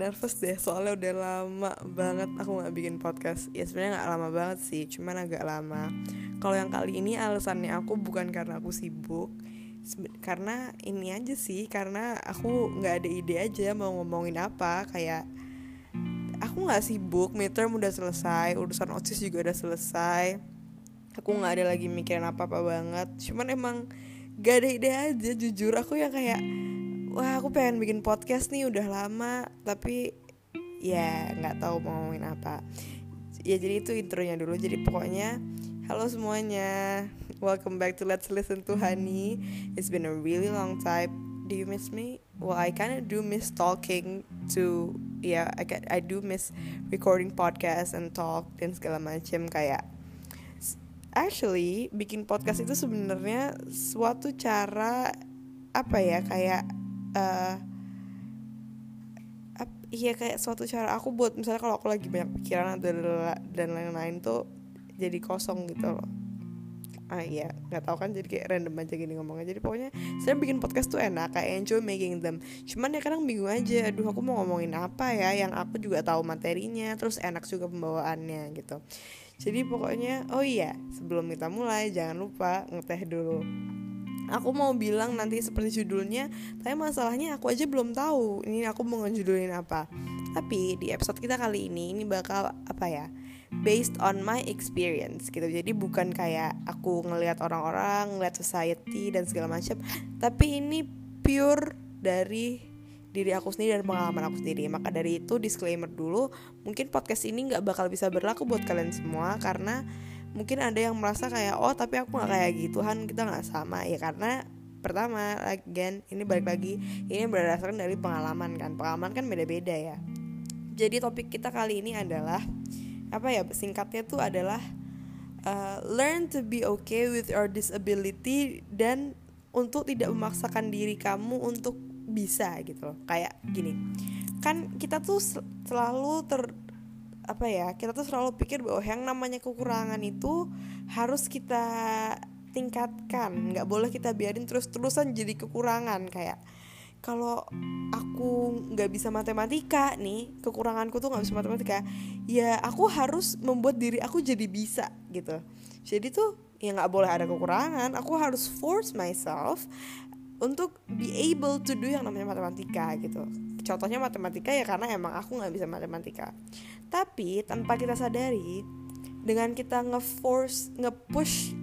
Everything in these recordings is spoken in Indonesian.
nervous deh soalnya udah lama banget aku nggak bikin podcast. Ya sebenarnya nggak lama banget sih cuman agak lama. Kalau yang kali ini alasannya aku bukan karena aku sibuk karena ini aja sih karena aku nggak ada ide aja mau ngomongin apa. Kayak aku nggak sibuk midterm udah selesai urusan osis juga udah selesai. Aku nggak ada lagi mikirin apa apa banget. Cuman emang gak ada ide aja jujur. Aku ya kayak wah aku pengen bikin podcast nih udah lama. Tapi ya nggak tahu mau ngomongin apa. Ya jadi itu intronya dulu. Jadi pokoknya halo semuanya. Welcome back to Let's Listen to Honey. It's been a really long time. Do you miss me? Well I kinda do miss talking to yeah I I do miss recording podcast and talk dan segala macam kayak actually bikin podcast itu sebenarnya suatu cara apa ya kayak uh, iya kayak suatu cara aku buat misalnya kalau aku lagi banyak pikiran dan dan lain-lain tuh jadi kosong gitu loh. Ah iya nggak tahu kan jadi kayak random aja gini ngomongnya. Jadi pokoknya saya bikin podcast tuh enak kayak enjoy making them. Cuman ya kadang bingung aja aduh aku mau ngomongin apa ya yang aku juga tahu materinya terus enak juga pembawaannya gitu. Jadi pokoknya oh iya sebelum kita mulai jangan lupa ngeteh dulu aku mau bilang nanti seperti judulnya tapi masalahnya aku aja belum tahu ini aku mau ngejudulin apa. Tapi di episode kita kali ini ini bakal apa ya based on my experience gitu. Jadi bukan kayak aku ngelihat orang-orang ngelihat society dan segala macam. Tapi ini pure dari diri aku sendiri dan pengalaman aku sendiri. Maka dari itu disclaimer dulu mungkin podcast ini nggak bakal bisa berlaku buat kalian semua karena mungkin ada yang merasa kayak oh tapi aku nggak kayak gitu kan kita nggak sama. Ya karena pertama again ini balik lagi ini berdasarkan dari pengalaman kan. Pengalaman kan beda-beda ya. Jadi topik kita kali ini adalah apa ya singkatnya tuh adalah uh, learn to be okay with your disability dan untuk tidak memaksakan diri kamu untuk bisa gitu loh. Kayak gini kan kita tuh selalu ter apa ya kita tuh selalu pikir bahwa yang namanya kekurangan itu harus kita tingkatkan. Nggak boleh kita biarin terus terusan jadi kekurangan. Kayak kalau aku nggak bisa matematika nih kekuranganku tuh nggak bisa matematika ya aku harus membuat diri aku jadi bisa gitu. Jadi tuh ya nggak boleh ada kekurangan. Aku harus force myself untuk be able to do yang namanya matematika gitu. Contohnya matematika ya karena emang aku nggak bisa matematika tapi tanpa kita sadari dengan kita nge-force nge-push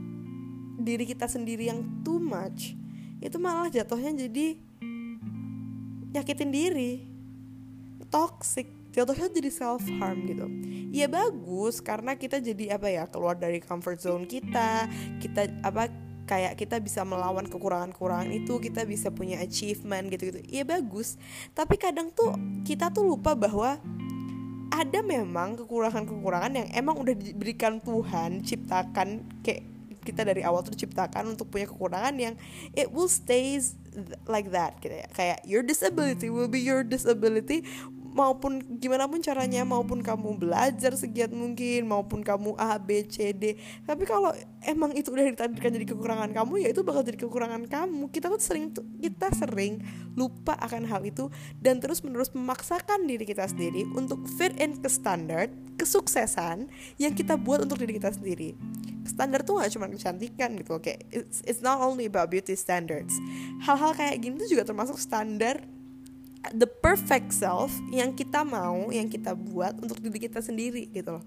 diri kita sendiri yang too much itu malah jatuhnya jadi nyakitin diri. Toxic. Jatuhnya jadi self harm gitu. Ya bagus karena kita jadi apa ya keluar dari comfort zone kita. Kita apa kayak kita bisa melawan kekurangan-kekurangan itu kita bisa punya achievement gitu-gitu. Ya bagus. Tapi kadang tuh kita tuh lupa bahwa ada memang kekurangan-kekurangan yang emang udah diberikan Tuhan ciptakan kayak kita dari awal tuh diciptakan untuk punya kekurangan yang it will stays like that gitu ya. Kayak your disability will be your disability maupun gimana pun caranya maupun kamu belajar segiat mungkin maupun kamu A B C D. Tapi kalau emang itu udah ditakdirkan jadi kekurangan kamu ya itu bakal jadi kekurangan kamu. Kita tuh sering kita sering lupa akan hal itu dan terus menerus memaksakan diri kita sendiri untuk fit in ke standar kesuksesan yang kita buat untuk diri kita sendiri. Standar tuh gak cuma kecantikan gitu oke it's, it's not only about beauty standards. Hal-hal kayak gini tuh juga termasuk standar the perfect self yang kita mau yang kita buat untuk diri kita sendiri gitu loh.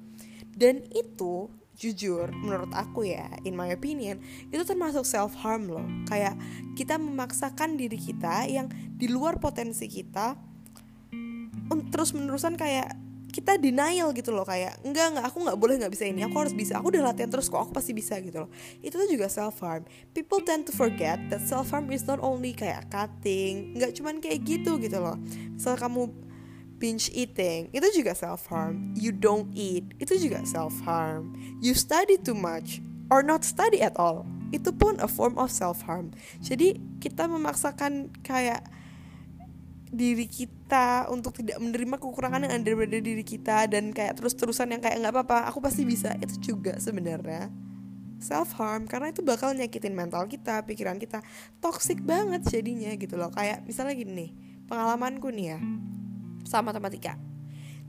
Dan itu jujur menurut aku ya in my opinion itu termasuk self harm loh. Kayak kita memaksakan diri kita yang di luar potensi kita terus menerusan kayak kita denial gitu loh kayak enggak enggak aku nggak boleh nggak bisa ini aku harus bisa aku udah latihan terus kok aku pasti bisa gitu loh. Itu tuh juga self harm people tend to forget that self harm is not only kayak cutting nggak cuman kayak gitu gitu loh. Misal kamu binge eating itu juga self harm you don't eat itu juga self harm you study too much or not study at all itu pun a form of self harm jadi kita memaksakan kayak diri kita untuk tidak menerima kekurangan yang ada pada diri kita dan kayak terus-terusan yang kayak nggak apa-apa aku pasti bisa. Itu juga sebenarnya self harm karena itu bakal nyakitin mental kita pikiran kita. Toxic banget jadinya gitu loh. Kayak misalnya gini nih pengalamanku nih ya sama matematika.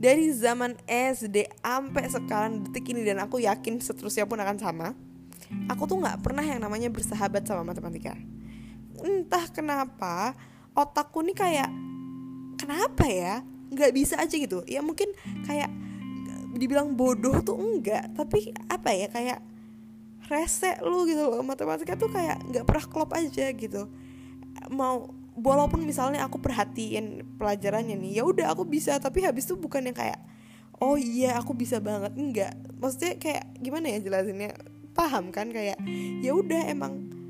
Dari zaman SD sampai sekarang detik ini dan aku yakin seterusnya pun akan sama aku tuh nggak pernah yang namanya bersahabat sama matematika. Entah kenapa otakku nih kayak kenapa ya? Nggak bisa aja gitu. Ya mungkin kayak dibilang bodoh tuh enggak. Tapi apa ya kayak rese lu gitu loh. Matematika tuh kayak nggak pernah klop aja gitu. Mau walaupun misalnya aku perhatiin pelajarannya nih ya udah aku bisa. Tapi habis itu bukan yang kayak oh iya aku bisa banget. Enggak maksudnya kayak gimana ya jelasinnya? Paham kan? Kayak ya udah emang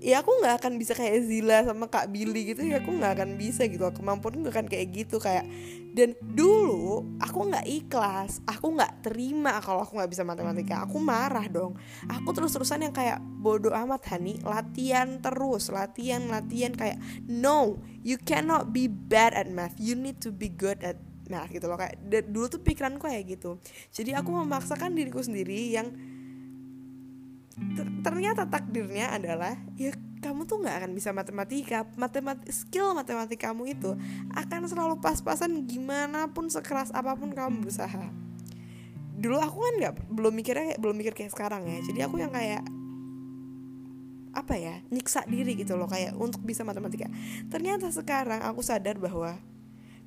ya aku nggak akan bisa kayak Zila sama Kak Billy gitu ya aku nggak akan bisa gitu. Kemampuan nggak akan kayak gitu kayak dan dulu aku nggak ikhlas aku nggak terima kalau aku nggak bisa matematika. Aku marah dong. Aku terus terusan yang kayak bodoh amat Hani. Latihan terus latihan latihan. Kayak no you cannot be bad at math. You need to be good at math gitu loh. Kayak dulu tuh pikiranku kayak gitu. Jadi aku memaksakan diriku sendiri yang ternyata takdirnya adalah ya kamu tuh nggak akan bisa matematika matematik skill matematika kamu itu akan selalu pas-pasan gimana pun sekeras apa pun kamu berusaha. Dulu aku kan nggak belum mikirnya belum mikir kayak sekarang ya. Jadi aku yang kayak apa ya nyiksa diri gitu loh kayak untuk bisa matematika. Ternyata sekarang aku sadar bahwa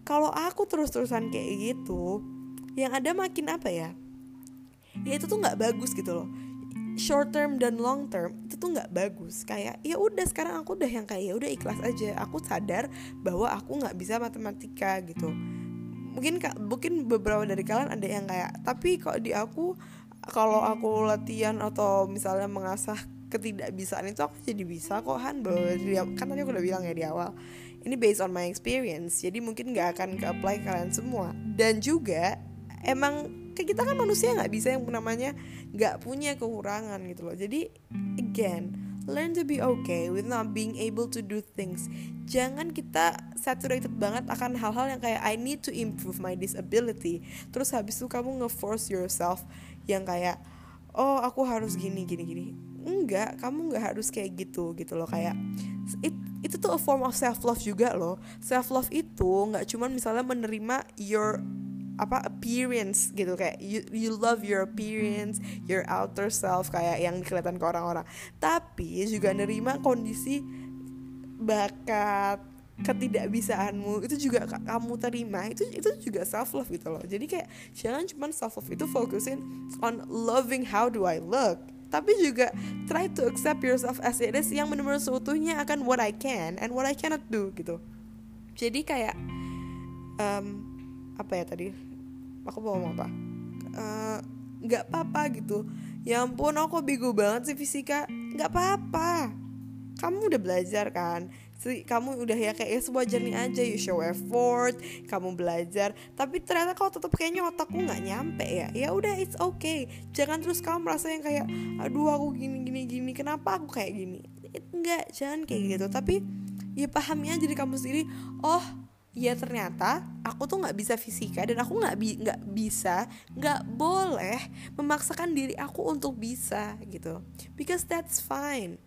kalau aku terus-terusan kayak gitu yang ada makin apa ya ya itu tuh nggak bagus gitu loh short term dan long term itu tuh nggak bagus. Kayak ya udah sekarang aku udah yang kayak ya udah ikhlas aja. Aku sadar bahwa aku nggak bisa matematika gitu. Mungkin mungkin beberapa dari kalian ada yang kayak tapi kok di aku kalau aku latihan atau misalnya mengasah ketidakbisaan itu aku jadi bisa kok Han kan tadi aku udah bilang ya di awal ini based on my experience. Jadi mungkin nggak akan ke apply kalian semua. Dan juga emang kayak kita kan manusia nggak bisa yang namanya nggak punya kekurangan gitu loh. Jadi again learn to be okay with not being able to do things. Jangan kita saturated banget akan hal-hal yang kayak I need to improve my disability. Terus habis itu kamu nge-force yourself yang kayak oh aku harus gini gini gini. Enggak kamu nggak harus kayak gitu gitu loh. Kayak it, itu tuh a form of self love juga loh. Self love itu nggak cuman misalnya menerima your apa appearance gitu kayak you you love your appearance your outer self kayak yang kelihatan ke orang-orang. Tapi juga nerima kondisi bakat ketidakbisaanmu itu juga kamu terima itu itu juga self love gitu loh. Jadi kayak jangan cuma self love itu fokusin on loving how do I look tapi juga try to accept yourself as it is yang benar-benar seutuhnya akan what I can and what I cannot do gitu. Jadi kayak um, apa ya tadi aku mau ngomong apa? Eh, nggak uh, apa-apa gitu. Ya ampun aku bego banget sih fisika. Nggak apa-apa. Kamu udah belajar kan? Kamu udah ya kayak ya sewajarnya aja. You show effort kamu belajar. Tapi ternyata kalau tetap kayaknya otakku nggak nyampe ya. Ya udah it's okay. Jangan terus kamu merasa yang kayak aduh aku gini gini gini. Kenapa aku kayak gini? Enggak jangan kayak gitu. Tapi ya pahami aja diri kamu sendiri. Oh ya ternyata aku tuh nggak bisa fisika dan aku nggak bi nggak bisa nggak boleh memaksakan diri aku untuk bisa gitu. Because that's fine.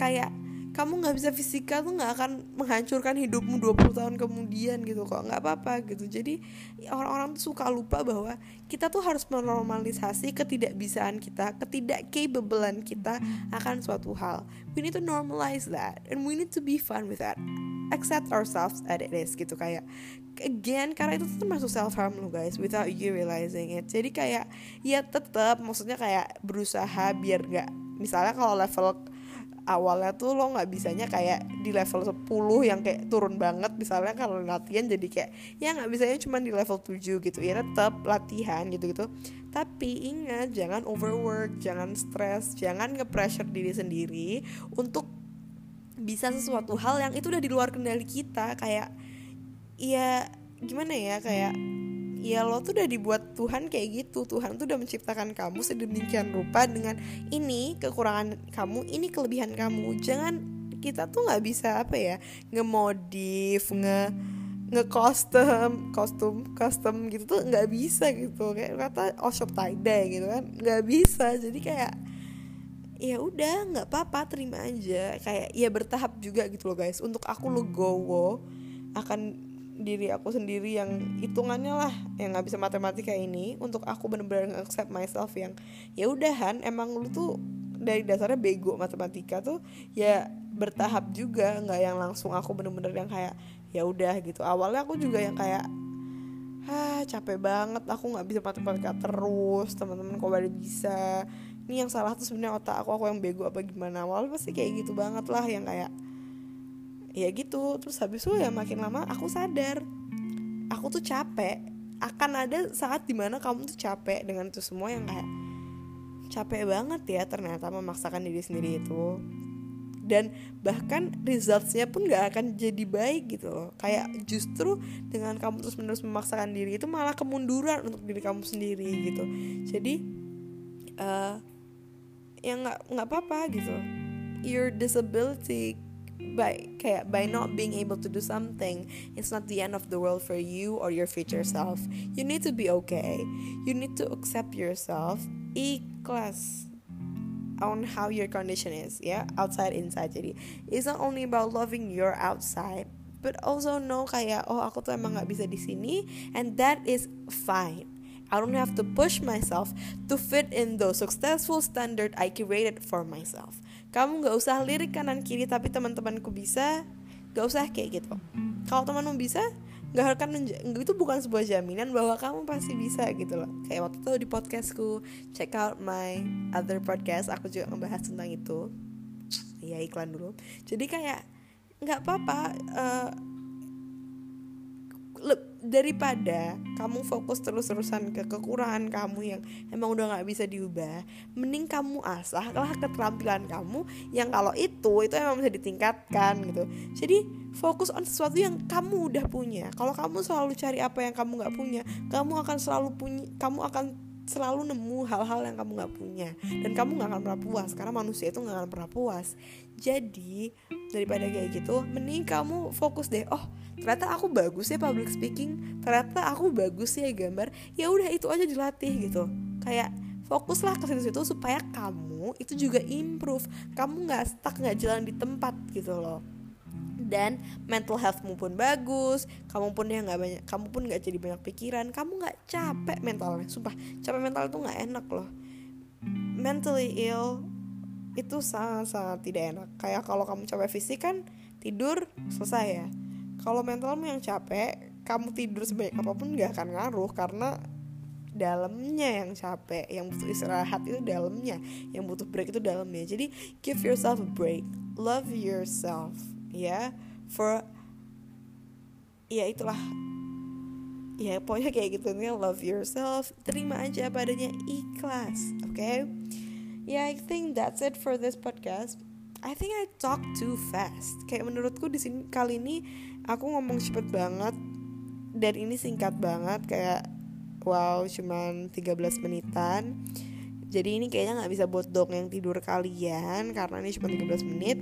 Kayak kamu nggak bisa fisika tuh nggak akan menghancurkan hidupmu 20 tahun kemudian gitu kok. Nggak apa-apa gitu. Jadi orang-orang tuh suka lupa bahwa kita tuh harus menormalisasi ketidakbisaan kita ketidakcapabelan kita akan suatu hal. We need to normalize that and we need to be fun with that accept ourselves as it is gitu kayak again karena itu tuh termasuk self harm lo guys without you realizing it. Jadi kayak ya tetap maksudnya kayak berusaha biar gak misalnya kalau level awalnya tuh lo nggak bisanya kayak di level 10 yang kayak turun banget misalnya kalau latihan jadi kayak ya nggak bisanya cuma di level 7 gitu ya tetap latihan gitu gitu tapi ingat jangan overwork jangan stres jangan nge-pressure diri sendiri untuk bisa sesuatu hal yang itu udah di luar kendali kita kayak ya gimana ya kayak ya lo tuh udah dibuat Tuhan kayak gitu. Tuhan tuh udah menciptakan kamu sedemikian rupa dengan ini kekurangan kamu ini kelebihan kamu. Jangan kita tuh nggak bisa apa ya ngemodif nge nge custom kostum custom gitu tuh nggak bisa gitu. Kayak kata oh shop tie gitu kan nggak bisa. Jadi kayak ya udah nggak apa-apa terima aja. Kayak ya bertahap juga gitu loh guys. Untuk aku lo gowo akan diri aku sendiri yang hitungannya lah yang nggak bisa matematika ini untuk aku bener-bener accept myself yang ya udahan emang lu tuh dari dasarnya bego matematika tuh ya bertahap juga nggak yang langsung aku bener-bener yang kayak ya udah gitu. Awalnya aku juga yang kayak ah capek banget aku nggak bisa matematika terus teman-teman kok pada bisa ini yang salah tuh sebenarnya otak aku aku yang bego apa gimana? Awal pasti kayak gitu banget lah yang kayak ya gitu. Terus habis itu ya makin lama aku sadar aku tuh capek. Akan ada saat di mana kamu tuh capek dengan itu semua yang kayak capek banget ya ternyata memaksakan diri sendiri itu. Dan bahkan resultsnya pun gak akan jadi baik gitu loh. Kayak justru dengan kamu terus menerus memaksakan diri itu malah kemunduran untuk diri kamu sendiri gitu. Jadi uh, ya nggak nggak apa-apa gitu. Your disability by kayak by not being able to do something it's not the end of the world for you or your future self. You need to be okay. You need to accept yourself. Ikhlas on how your condition is yeah? outside inside. Jadi it's not only about loving your outside but also know kayak oh aku tuh emang nggak bisa di sini and that is fine I don't have to push myself to fit in those successful standard I created for myself. Kamu nggak usah lirik kanan kiri tapi teman-temanku bisa, nggak usah kayak gitu. Kalau temanmu bisa, nggak akan itu bukan sebuah jaminan bahwa kamu pasti bisa gitu loh kayak waktu itu di podcastku check out my other podcast aku juga ngebahas tentang itu ya iklan dulu jadi kayak nggak apa-apa uh, daripada kamu fokus terus-terusan ke kekurangan kamu yang emang udah nggak bisa diubah mending kamu asah lah keterampilan kamu yang kalau itu itu emang bisa ditingkatkan gitu. Jadi fokus on sesuatu yang kamu udah punya. Kalau kamu selalu cari apa yang kamu nggak punya kamu akan selalu punya kamu akan selalu nemu hal-hal yang kamu nggak punya. Dan kamu nggak akan pernah puas karena manusia itu nggak akan pernah puas. Jadi daripada kayak gitu mending kamu fokus deh oh ternyata aku bagus ya public speaking ternyata aku bagus ya gambar ya udah itu aja dilatih gitu. Kayak fokuslah ke situ-situ supaya kamu itu juga improve. Kamu nggak stuck nggak jalan di tempat gitu loh dan mental healthmu pun bagus kamu pun ya nggak banyak kamu pun nggak jadi banyak pikiran kamu nggak capek mentalnya. Sumpah capek mental itu nggak enak loh. Mentally ill itu sangat sangat tidak enak. Kayak kalau kamu capek fisik kan tidur selesai ya. Kalau mentalmu yang capek kamu tidur sebanyak apa pun nggak akan ngaruh karena dalamnya yang capek yang butuh istirahat itu dalamnya yang butuh break itu dalamnya. Jadi give yourself a break. Love yourself ya for ya itulah. Ya pokoknya kayak gitu nih love yourself terima aja padanya ikhlas oke? Okay? ya yeah, I think that's it for this podcast. I think I talk too fast. Kayak menurutku di sini kali ini aku ngomong cepet banget dan ini singkat banget kayak wow cuman 13 menitan. Jadi ini kayaknya nggak bisa buat dong yang tidur kalian karena ini cuma 13 menit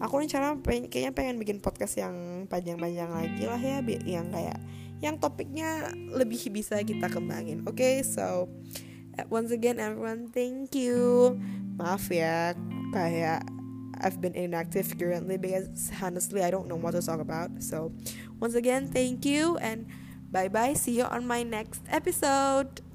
aku rencana pengen, kayaknya pengen bikin podcast yang panjang-panjang lagi lah ya yang kayak yang topiknya lebih bisa kita kembangin. Oke okay, so once again everyone thank you. Maaf ya kayak I've been inactive currently because honestly I don't know what to talk about. So once again thank you and bye bye see you on my next episode